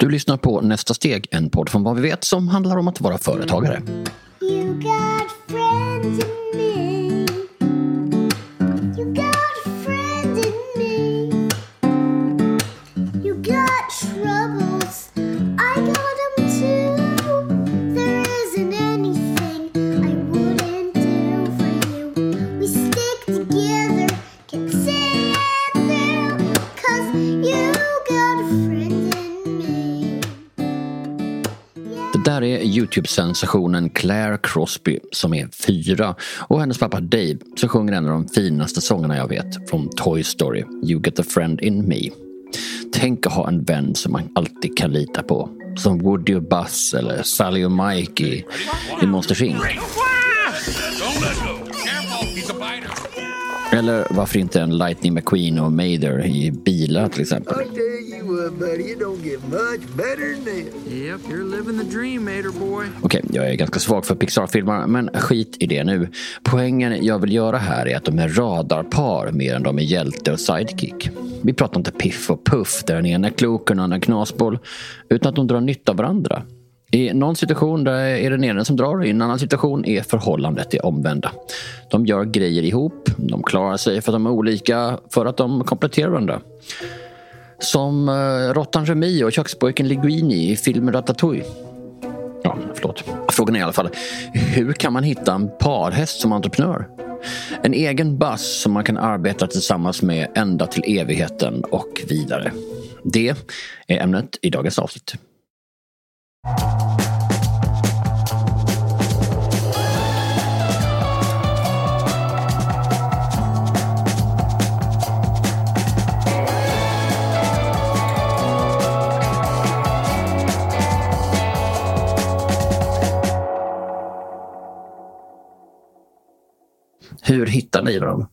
Du lyssnar på Nästa steg, en podd från vad vi vet som handlar om att vara företagare. Youtube-sensationen Claire Crosby som är fyra och hennes pappa Dave som sjunger en av de finaste sångerna jag vet från Toy Story, You get a friend in me. Tänk att ha en vän som man alltid kan lita på. Som Woody och Buzz eller Sally och Mikey i, i Monsters Inc. Eller varför inte en Lightning McQueen och Mather i bilar till exempel. Okej, jag är ganska svag för Pixar-filmer, men skit i det nu. Poängen jag vill göra här är att de är radarpar mer än de är hjälte och sidekick. Vi pratar inte piff och puff där den ena är klok och den andra knasboll, utan att de drar nytta av varandra. I någon situation där är det den ena som drar, i en annan situation är förhållandet det omvända. De gör grejer ihop, de klarar sig för att de är olika, för att de kompletterar varandra. Som uh, råttan Remi och kökspojken Liguini i filmen Ratatouille. Ja, förlåt. Frågan är i alla fall, hur kan man hitta en parhäst som entreprenör? En egen bass som man kan arbeta tillsammans med ända till evigheten och vidare. Det är ämnet i dagens avsnitt. Hur hittar ni varandra?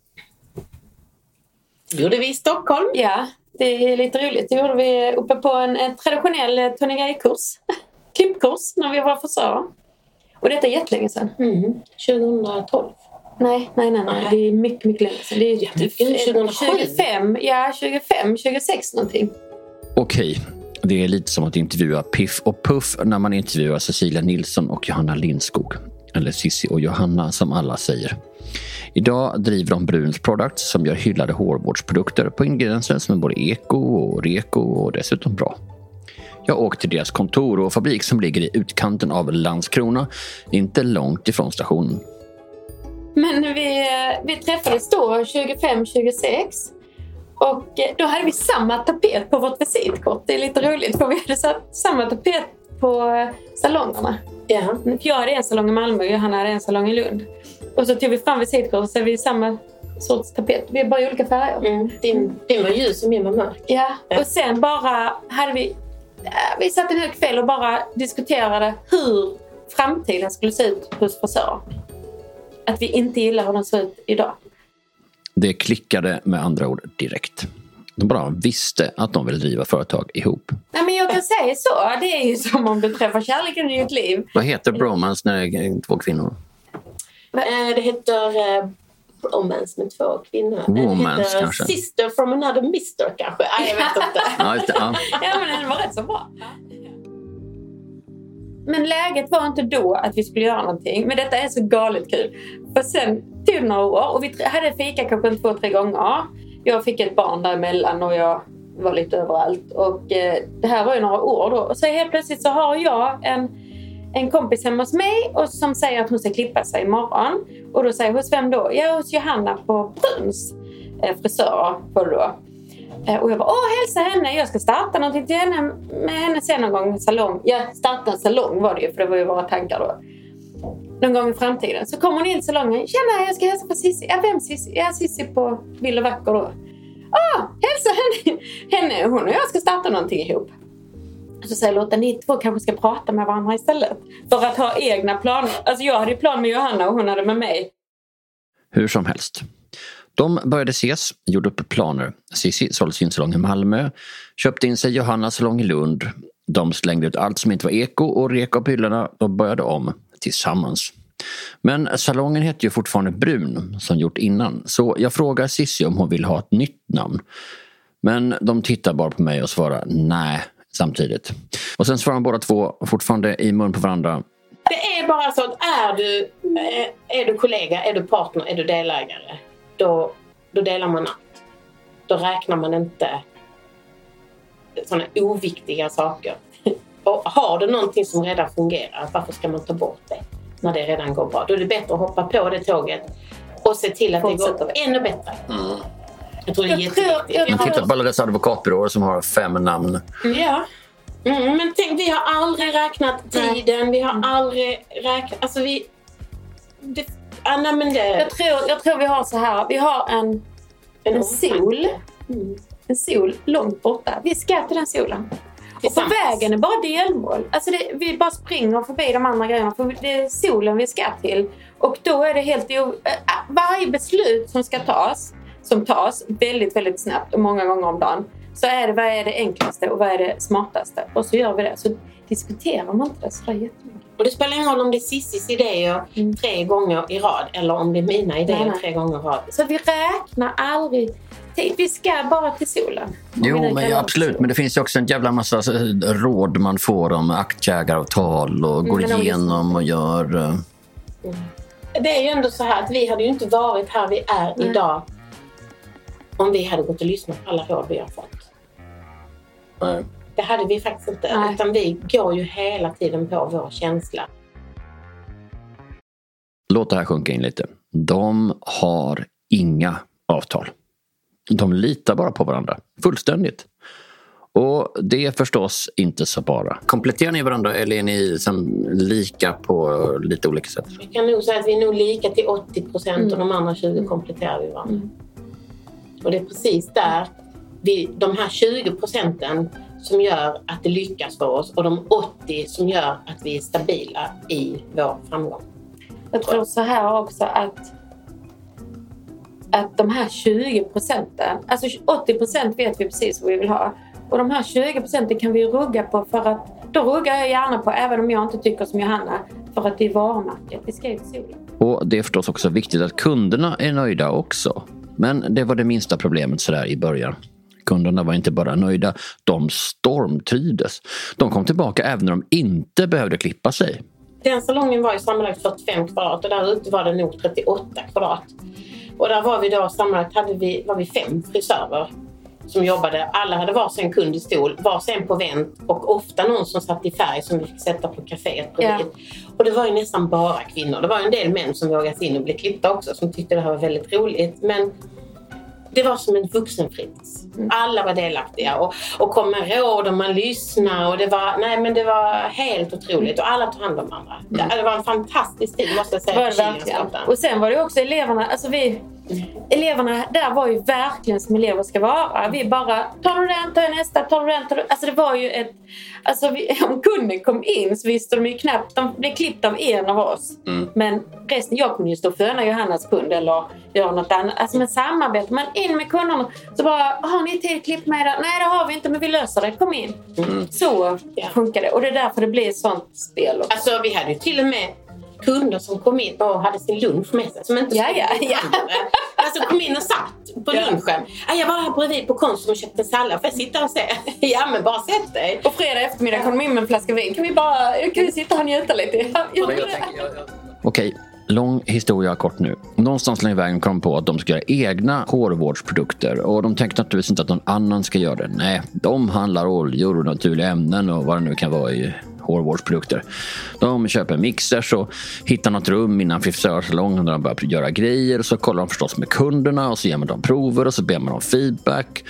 gjorde vi i Stockholm. Ja, det är lite roligt. Det gjorde vi uppe på en, en traditionell eh, Tony Gay-kurs. Klippkurs när vi var frisörer. Och detta är jättelänge sedan. Mm. 2012. Nej, nej, nej, nej. Det är mycket, mycket länge sedan. Det är Jättemycket. 2007. 25, ja 25, 26 någonting. Okej, det är lite som att intervjua Piff och Puff när man intervjuar Cecilia Nilsson och Johanna Lindskog. Eller Sissi och Johanna som alla säger. Idag driver de Bruns Products som gör hyllade hårvårdsprodukter på ingredienser som är både eko och reko och dessutom bra. Jag åkte till deras kontor och fabrik som ligger i utkanten av Landskrona, inte långt ifrån stationen. Men vi, vi träffades då 25-26. Och eh, då hade vi samma tapet på vårt visitkort. Det är lite roligt för vi hade samma tapet på eh, salongerna. Ja. Jag hade en salong i Malmö och Johanna hade en salong i Lund. Och så tog vi fram visitkortet och så hade vi samma sorts tapet. Vi är bara i olika färger. Mm. Din, din var ljus och min var mörk. Ja, Ja. och sen bara hade vi... Vi satt en hel kväll och bara diskuterade hur framtiden skulle se ut hos frisörer. Att vi inte gillar hur den ser ut idag. Det klickade med andra ord direkt. De bara visste att de ville driva företag ihop. Nej, men jag kan säga så. Det är ju som om du träffar kärleken i ditt liv. Vad heter bromance när det är två kvinnor? Eh, det heter eh, Bromance med två kvinnor. Romance, det kanske. Sister from another mister kanske. Nej, jag vet inte. Ja, just det, ja. Ja, men den var rätt så bra. Men läget var inte då att vi skulle göra någonting. Men detta är så galet kul. För sen tog det några år och vi hade fika kanske två, tre gånger. Jag fick ett barn däremellan och jag var lite överallt. Och eh, det här var ju några år då. Och så helt plötsligt så har jag en, en kompis hemma hos mig och som säger att hon ska klippa sig imorgon. Och då säger jag, hos vem då? Ja, hos Johanna på Bruns eh, frisör var det då. Eh, och jag bara, åh hälsa henne, jag ska starta någonting till henne med henne sen någon gång. Salong. Ja, starta en salong var det ju, för det var ju våra tankar då. Någon gång i framtiden. Så kommer hon in i salongen. Tjena, jag ska hälsa på Cissi. Ja, vem Cissi? Ja, Cissi på Vill och Vacker då. Ah, hälsa henne. henne. Hon och jag ska starta någonting ihop. Alltså, så säger Lotta, ni två kanske ska prata med varandra istället. För att ha egna planer. Alltså jag hade ju plan med Johanna och hon hade med mig. Hur som helst. De började ses, gjorde upp planer. Cissi sålde sin salong i Malmö, köpte in sig Johannas salong i Lund. De slängde ut allt som inte var eko och rek av hyllorna. och började om tillsammans. Men salongen hette ju fortfarande Brun som gjort innan så jag frågar Cissi om hon vill ha ett nytt namn. Men de tittar bara på mig och svarar nej, samtidigt. Och sen svarar de båda två fortfarande i mun på varandra. Det är bara så att är du, eh, är du kollega, är du partner, är du delägare, då, då delar man allt. Då räknar man inte sådana oviktiga saker. Och har du någonting som redan fungerar, varför ska man ta bort det när det redan går bra? Då är det bättre att hoppa på det tåget och se till att det Fortsätta går ännu bättre. Jag tror det är jätteviktigt. titta på alla dessa advokatbyråer som har fem namn. Ja. Mm, men tänk, vi har aldrig räknat tiden. Vi har aldrig räknat... Alltså vi... Det, ah, nej, men det... Jag tror, jag tror vi har så här. Vi har en, en sol. En sol långt borta. Vi ska till den solen. Och på vägen är bara delmål. Alltså det, vi bara springer förbi de andra grejerna. För det är solen vi ska till. Och då är det helt... o- äh, Varje beslut som ska tas, som tas väldigt, väldigt snabbt och många gånger om dagen. Så är det vad är det enklaste och vad är det smartaste. Och så gör vi det. Så diskuterar man inte det så jättemycket. Och det spelar ingen roll om det är Cissis idéer tre gånger i rad eller om det är mina idéer Nej, nej. tre gånger i rad. Så vi räknar aldrig. Vi ska bara till solen. Jo, men absolut. Men det finns ju också en jävla massa eh, råd man får om aktieägaravtal och går men de igenom och gör... eh, Det är ju ändå så här att vi hade ju inte varit här vi är Nej. idag om vi hade gått och lyssnat på alla råd vi har fått. Det hade vi faktiskt inte. Nej. Utan vi går ju hela tiden på vår känsla. Låt det här sjunka in lite. De har inga avtal. De litar bara på varandra. Fullständigt. Och det är förstås inte så bara. Kompletterar ni varandra eller är ni liksom lika på lite olika sätt? Jag kan nog säga att vi är nog lika till 80 procent och de andra 20 kompletterar vi varandra. Och det är precis där vi, de här 20 procenten som gör att det lyckas för oss och de 80 som gör att vi är stabila i vår framgång. Jag tror så här också att att de här 20 procenten, alltså 80 procent vet vi precis vad vi vill ha. Och de här 20 procenten kan vi rugga på för att då ruggar jag gärna på, även om jag inte tycker som Johanna, för att det är varumärket. Vi ska ju till solen. Och det är förstås också viktigt att kunderna är nöjda också. Men det var det minsta problemet sådär i början. Kunderna var inte bara nöjda, de stormtrivdes. De kom tillbaka även när de inte behövde klippa sig. Den salongen var ju sammanlagt 45 kvadrat och där ute var det nog 38 kvadrat. Och där var vi då sammanlagt hade vi, var vi fem frisörer som jobbade. Alla hade varsin kund i stol, varsin på vänt och ofta någon som satt i färg som vi fick sätta på kaféet bredvid. Och det var ju nästan bara kvinnor. Det var en del män som vågade sig in och bli klippta också som tyckte det här var väldigt roligt. Men det var som en vuxenfritids. Alla var delaktiga och, och kom med råd och man lyssnade. Och det, var, nej, men det var helt otroligt och alla tog hand om varandra. Det, det var en fantastisk tid måste jag säga. var det. Och sen var det också eleverna, alltså vi, eleverna där var ju verkligen som elever ska vara. Vi bara, tar du den, tar jag nästa, tar du den, tar du... Alltså det var ju ett, alltså vi, om kunden kom in så visste de ju knappt, de blev klippta av en av oss. Men resten, jag kunde ju stå och föna Johannas kund eller göra något annat. Alltså med samarbete, men in med kunderna. Så bara, har ni tid klipp med det? Nej det har vi inte men vi löser det, kom in. Så Ja. funkar det och det är därför det blir ett sånt spel också. Alltså vi hade ju till och med kunder som kom in och hade sin lunch med sig. Som inte Ja, ja, ja. Alltså kom in och satt på lunchen. Ja, jag var här bredvid på Konsum och köpte en sallad. Får jag sitta och se? Ja men bara sätt dig. På fredag eftermiddag kom de in med en flaska vin. Kan vi bara kan vi sitta och njuta lite? Ja. Okej, lång historia kort nu. Någonstans längs vägen kom de på att de ska göra egna hårvårdsprodukter och de tänkte naturligtvis inte att någon annan ska göra det. Nej, de handlar oljor och naturliga ämnen och vad det nu kan vara i hårvårdsprodukter. De köper mixers och hittar något rum innan frisörsalongen där de börjar göra grejer och så kollar de förstås med kunderna och så ger man dem prover och så ber man om feedback.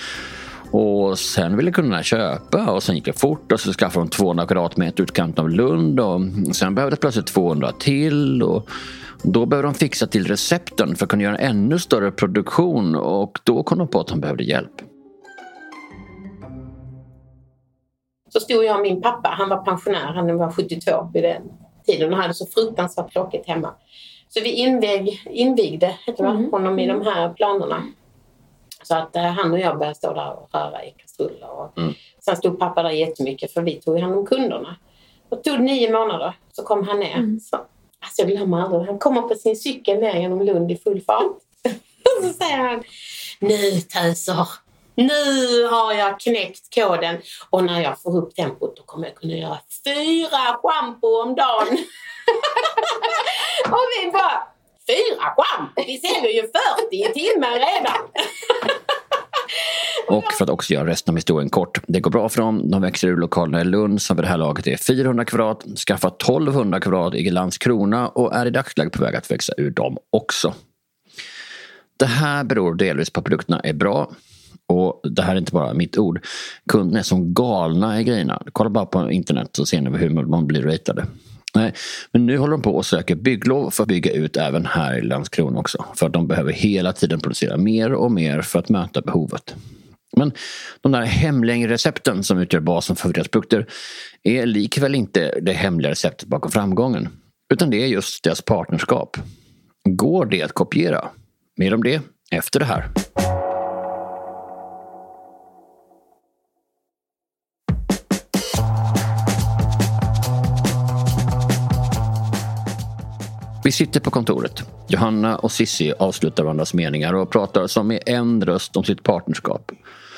Och sen ville kunderna köpa och sen gick det fort och så skaffade de 200 kvadratmeter utkanten av Lund och sen behövdes plötsligt 200 till. Och då behövde de fixa till recepten för att kunna göra en ännu större produktion och då kom de på att de behövde hjälp. Så stod jag och min pappa, han var pensionär, han var 72 vid den tiden och hade så fruktansvärt tråkigt hemma. Så vi invig, invigde heter det, va, honom i de här planerna. Så att eh, han och jag började stå där och röra i kastruller. Och Mm. Sen stod pappa där jättemycket för vi tog ju hand om kunderna. Och tog nio månader så kom han ner. Så, alltså jag glömmer aldrig, han kommer på sin cykel ner genom Lund i full fart. och så säger han Nu töser, Nu har jag knäckt koden och när jag får upp tempot då kommer jag kunna göra fyra schampo om dagen. och vi bara, fyra schampo? Vi säljer ju 40 i timmen redan. Och för att också göra resten av historien kort. Det går bra för dem. De växer ur lokalerna i Lund som vid det här laget är 400 kvadrat, skaffar 1200 kvadrat i Landskrona och är i dagsläget på väg att växa ur dem också. Det här beror delvis på att produkterna är bra. Och det här är inte bara mitt ord. Kunderna är som galna i grejerna. Kolla bara på internet så ser ni hur man blir ratade. Nej, men nu håller de på och söker bygglov för att bygga ut även här i Landskrona också. För att de behöver hela tiden producera mer och mer för att möta behovet. Men de där hemliga recepten som utgör basen för deras produkter är likväl inte det hemliga receptet bakom framgången. Utan det är just deras partnerskap. Går det att kopiera? Mer om det efter det här. Vi sitter på kontoret. Johanna och Sissi avslutar varandras meningar och pratar som med en röst om sitt partnerskap.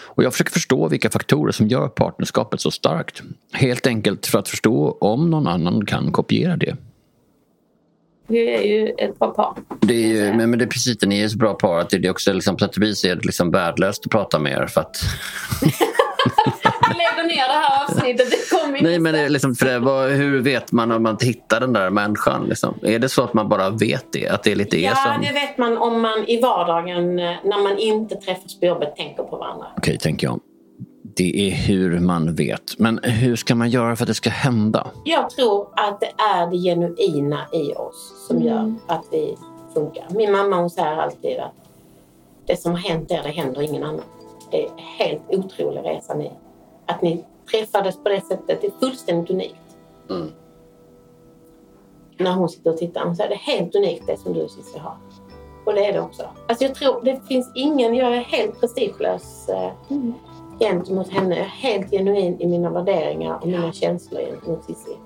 Och jag försöker förstå vilka faktorer som gör partnerskapet så starkt. Helt enkelt för att förstå om någon annan kan kopiera det. Vi är ju ett bra par. Det är ju, men, men det är precis det, ni är så bra par att det är också liksom, på sätt och vis är det liksom värdelöst att prata med er för att Lägger ner det här avsnittet. Det kommer inte Nej men liksom, för det, vad, hur vet man om man hittar den där människan? Liksom? Är det så att man bara vet det? Att det är lite er Ja, som... det vet man om man i vardagen, eh, när man inte träffas på jobbet, tänker på varandra. Okej, tänker jag. Det är hur man vet. Men hur ska man göra för att det ska hända? Jag tror att det är det genuina i oss som gör att vi funkar. Min mamma hon säger alltid att det som har hänt er, det händer ingen annan. Det är helt otrolig resa ni. Att ni träffades på det sättet, är fullständigt unikt. När hon sitter och tittar, hon säger det är helt unikt det som du Cissi har. Och det är det också. Alltså jag tror, det finns ingen, jag är helt prestigelös eh, gentemot henne. Jag är helt genuin i mina värderingar och mina känslor gentemot Cissi.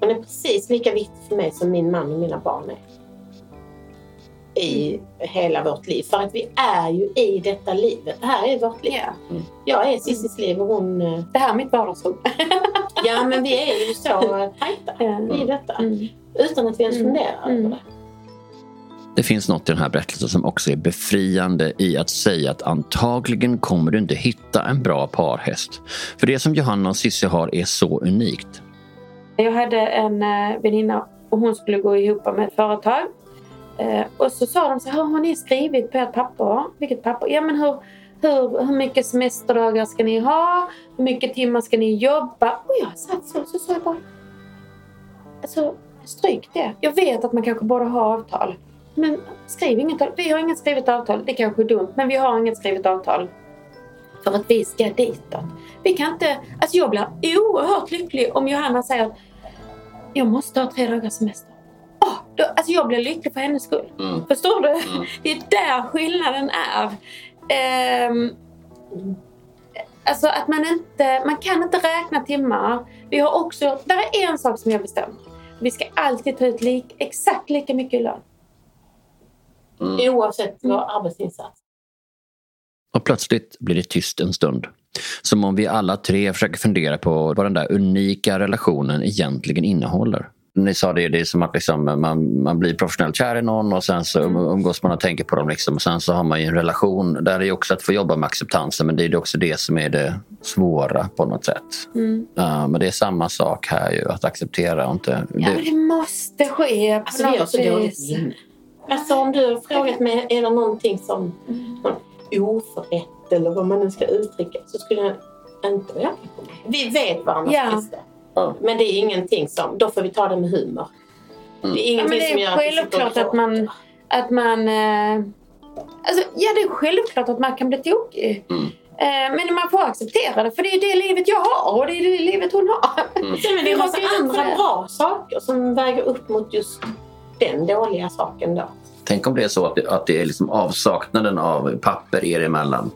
Hon är precis lika viktig för mig som min man och mina barn är. I hela vårt liv. För att vi är ju i detta livet. Det här är vårt liv. Ja. Jag är Cissis liv och hon... eh, Det här är mitt vardagsrum. Ja, men vi är ju så eh, tajta i detta. Mm. Utan att vi ens Mm. funderar Mm. över det. Det finns något i den här berättelsen som också är befriande i att säga att antagligen kommer du inte hitta en bra parhäst. För det som Johanna och Cissi har är så unikt. Jag hade en eh, väninna och hon skulle gå ihop med ett företag. Eh, och så sa de så här, har ni skrivit på ert papper? Vilket papper? Ja men hur, hur, hur mycket semesterdagar ska ni ha? Hur mycket timmar ska ni jobba? Och jag satt så så sa jag bara, alltså stryk det. Jag vet att man kanske borde ha avtal. Men skriv inget avtal. Vi har inget skrivet avtal. Det kanske är dumt, men vi har inget skrivet avtal. För att vi ska ditåt. Vi kan inte... Alltså jag blir oerhört lycklig om Johanna säger att jag måste ha tre dagars semester. Då, alltså jag blir lycklig för hennes skull. Förstår du? Det är där skillnaden är. Ehm, alltså att man inte... Man kan inte räkna timmar. Vi har också... Där är en sak som jag bestämt. Vi ska alltid ta ut lik, exakt lika mycket i lön. Oavsett vår arbetsinsats. Och plötsligt blir det tyst en stund. Som om vi alla tre försöker fundera på vad den där unika relationen egentligen innehåller. Ni sa det, det är som att liksom man, man blir professionellt kär i någon och sen så um- umgås man och tänker på dem. Liksom. Och sen så har man ju en relation där det är också att få jobba med acceptansen men det är också det som är det svåra på något sätt. Ja, men det är samma sak här ju, att acceptera och inte... Ja, men det, det måste ske på Alltså något så dåligt vis. minne. Alltså om du har frågat mig, är det någonting som någon oförrätt eller vad man nu ska uttrycka så skulle jag inte. Vi vet varandras Ja. Brister. Men det är ingenting som, då får vi ta det med humor. Det är Ja, ingenting men som det gör är att vi sitter självklart att man... Att man eh, alltså, ja, det är självklart att man kan bli tokig. Eh, men man får acceptera det, för det är det livet jag har och det är det livet hon har. Sen är det en massa andra det. bra saker som väger upp mot just den dåliga saken då. tänk om det är så att det, att det är liksom avsaknaden av papper er emellan.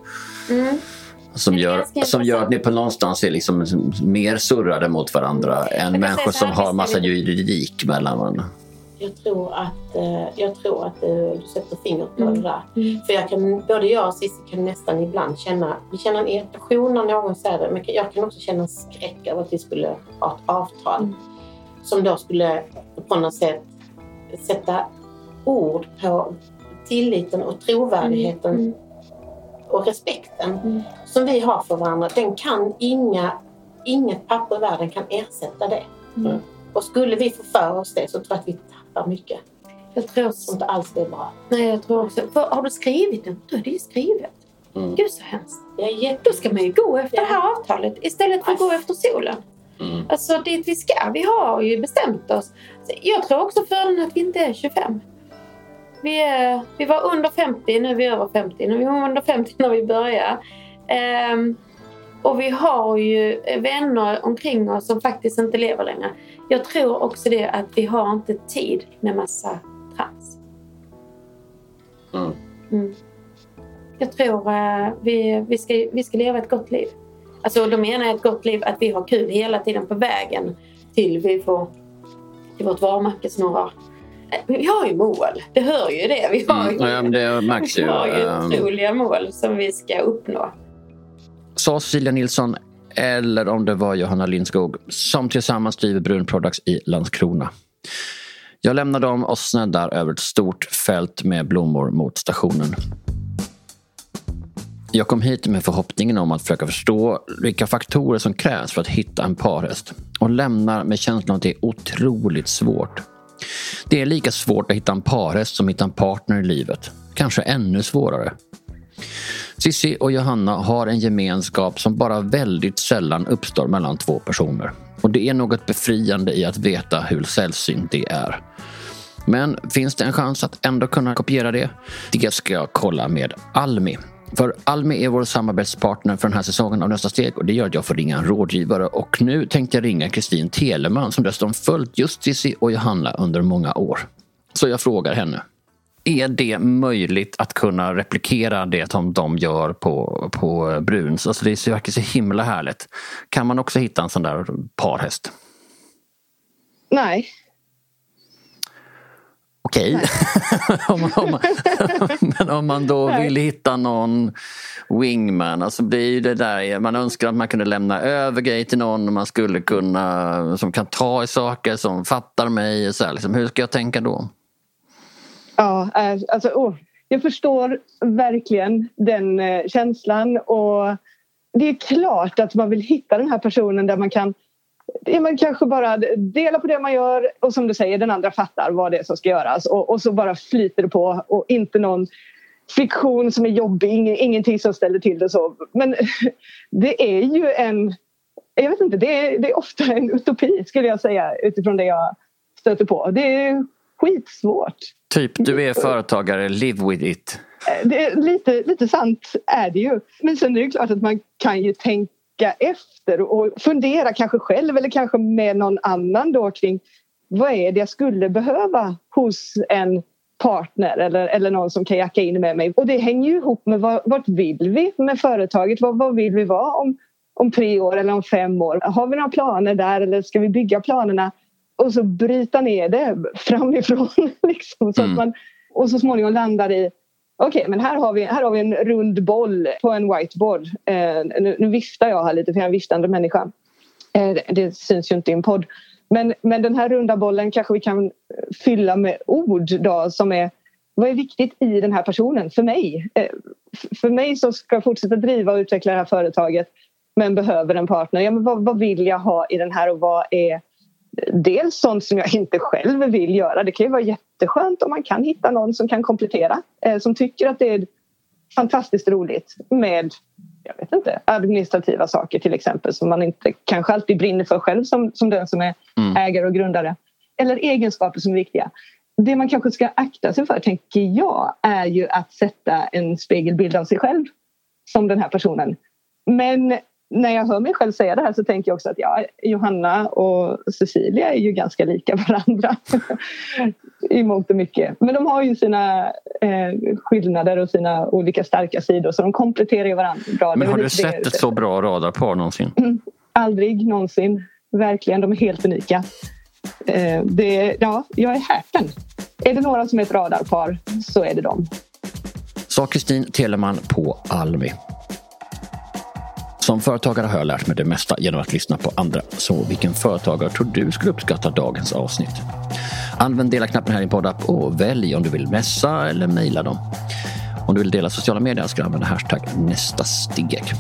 Som, gör, som gör att ni på någonstans är liksom mer surrade mot varandra än människor som har massa juridik mellan varandra. Jag tror att, eh, jag tror att eh, du sätter fingret på Mm. det där. Mm. För jag kan, både jag och Cissi kan nästan ibland känna, vi känner en irritation när någon säger det, men jag kan också känna en skräck över att vi skulle ha ett avtal Mm. som då skulle på något sätt sätta ord på tilliten och trovärdigheten Mm. Och respekten Mm. som vi har för varandra. Den kan inga, inget papper i världen kan ersätta det. Mm. Och skulle vi få för oss det så tror jag att vi tappar mycket. Jag tror Som inte alls är bra. Nej, jag tror också... För har du skrivit den? Då är det ju skrivet. Mm. Gud så hemskt. Det är jätte... Då ska man ju gå efter Ja. det här avtalet istället för att gå efter solen. Mm. Alltså dit vi ska. Vi har ju bestämt oss. Jag tror också fördelen att vi inte är 25. Vi, är, vi var under 50, nu är vi över 50. Nu vi var under 50 när vi började. Ehm, och vi har ju vänner omkring oss som faktiskt inte lever längre. Jag tror också det att vi har inte tid med massa trams. Mm. Mm. Jag tror uh, vi, vi, ska, vi ska leva ett gott liv. Alltså då menar jag ett gott liv att vi har kul hela tiden på vägen till vi får till vårt varumärke snurrar. Eh, Vi har ju mål, det hör ju det. Vi har ju, Mm. Ja, men det märks vi ju. har ju Ehm, otroliga mål som vi ska uppnå. Sa Cecilia Nilsson eller om det var Johanna Lindskog som tillsammans driver Brun Products i Landskrona. Jag lämnar dem och sneddar över ett stort fält med blommor mot stationen. Jag kom hit med förhoppningen om att försöka förstå vilka faktorer som krävs för att hitta en parhäst och lämnar med känslan att det är otroligt svårt. Det är lika svårt att hitta en parhäst som att hitta en partner i livet. Kanske ännu svårare. Sissi och Johanna har en gemenskap som bara väldigt sällan uppstår mellan två personer. Och det är något befriande i att veta hur sällsynt det är. Men finns det en chans att ändå kunna kopiera det? Det ska jag kolla med Almi. För Almi är vår samarbetspartner för den här säsongen av Nästa steg och det gör att jag får ringa en rådgivare. Och nu tänkte jag ringa Kristin Teleman som dessutom följt just Cissi och Johanna under många år. Så jag frågar henne. Är det möjligt att kunna replikera det som de gör på, på Bruns? Alltså det verkar så himla härligt. Kan man också hitta en sån där parhäst? Nej. Okej. man- men om man då vill hitta någon wingman, alltså ju det där, man önskar att man kunde lämna över grejer till någon man skulle kunna, som kan ta i saker, som fattar mig. Så här, liksom, hur ska jag tänka då? Ja, eh, alltså, åh, jag förstår verkligen den eh, känslan och det är klart att man vill hitta den här personen där man kan ja, man kanske bara dela på det man gör och som du säger, den andra fattar vad det är som ska göras och, och så bara flyter det på och inte någon friktion som är jobbig, ing, ingenting som ställer till det så. Men det är ju en, jag vet inte, det är, det är ofta en utopi skulle jag säga utifrån det jag stöter på. Det är skitsvårt. Typ, du är företagare, live with it. Eh, Det är lite, lite sant är det ju. Men sen är det klart att man kan ju tänka efter och fundera kanske själv eller kanske med någon annan då kring vad är det jag skulle behöva hos en partner eller, eller någon som kan jacka in med mig. Och det hänger ju ihop med vad, vart vill vi med företaget? Vad, vad vill vi vara om, om tre år eller om fem år? Har vi några planer där eller ska vi bygga planerna? Och så bryta ner det framifrån. Liksom, så Mm. att man, och så småningom landar i Okej, men här har, vi, här har vi en rund boll på en whiteboard. Eh, nu, nu viftar jag här lite för jag är en viftande människa. Eh, det, det syns ju inte i en podd. Men, men den här runda bollen kanske vi kan fylla med ord då som är vad är viktigt i den här personen för mig? Eh, för mig som ska fortsätta driva och utveckla det här företaget men behöver en partner. Ja, men vad, vad vill jag ha i den här och vad är dels sånt som jag inte själv vill göra. Det kan ju vara jätteskönt om man kan hitta någon som kan komplettera. Eh, som tycker att det är fantastiskt roligt med jag vet inte, administrativa saker till exempel som man inte kanske alltid brinner för själv som, som den som är Mm. ägare och grundare. Eller egenskaper som är viktiga. Det man kanske ska akta sig för, tänker jag, är ju att sätta en spegelbild av sig själv som den här personen. Men när jag hör mig själv säga det här så tänker jag också att ja, Johanna och Cecilia är ju ganska lika varandra i mångt och mycket. Men de har ju sina eh, skillnader och sina olika starka sidor så de kompletterar varandra bra. Men har du sett ett så bra radarpar någonsin? Aldrig någonsin. Verkligen, de är helt unika. Eh, det, ja, jag är häpen. Är det några som är ett radarpar så är det dem. Sa Kristin Teleman på Almi. Som företagare har jag lärt mig det mesta genom att lyssna på andra. Så vilken företagare tror du skulle uppskatta dagens avsnitt? Använd dela-knappen här i poddapp och välj om du vill messa eller mejla dem. Om du vill dela sociala medier ska du använda hashtag nästa steg.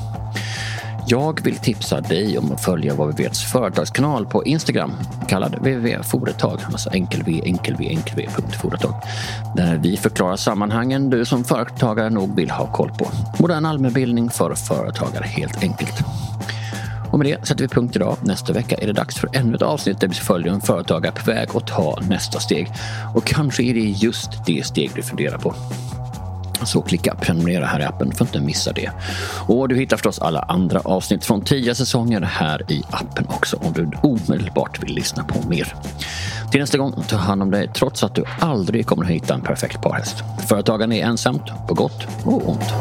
Jag vill tipsa dig om att följa vad vi vets företagskanal på Instagram kallad www.foretag, alltså enkel v, enkel v, enkel v, foretag. Där vi förklarar sammanhangen du som företagare nog vill ha koll på. Modern allmänbildning för företagare helt enkelt. Och med det sätter vi punkt idag. Nästa vecka är det dags för ännu ett avsnitt där vi följer en företagare på väg att ta nästa steg. Och kanske är det just det steg du funderar på. Så klicka prenumerera här i appen för att inte missa det. Och du hittar förstås alla andra avsnitt från tio säsonger här i appen också om du omedelbart vill lyssna på mer. Till nästa gång, ta hand om dig trots att du aldrig kommer att hitta en perfekt parhäst. Företagande är ensamt, på gott och ont.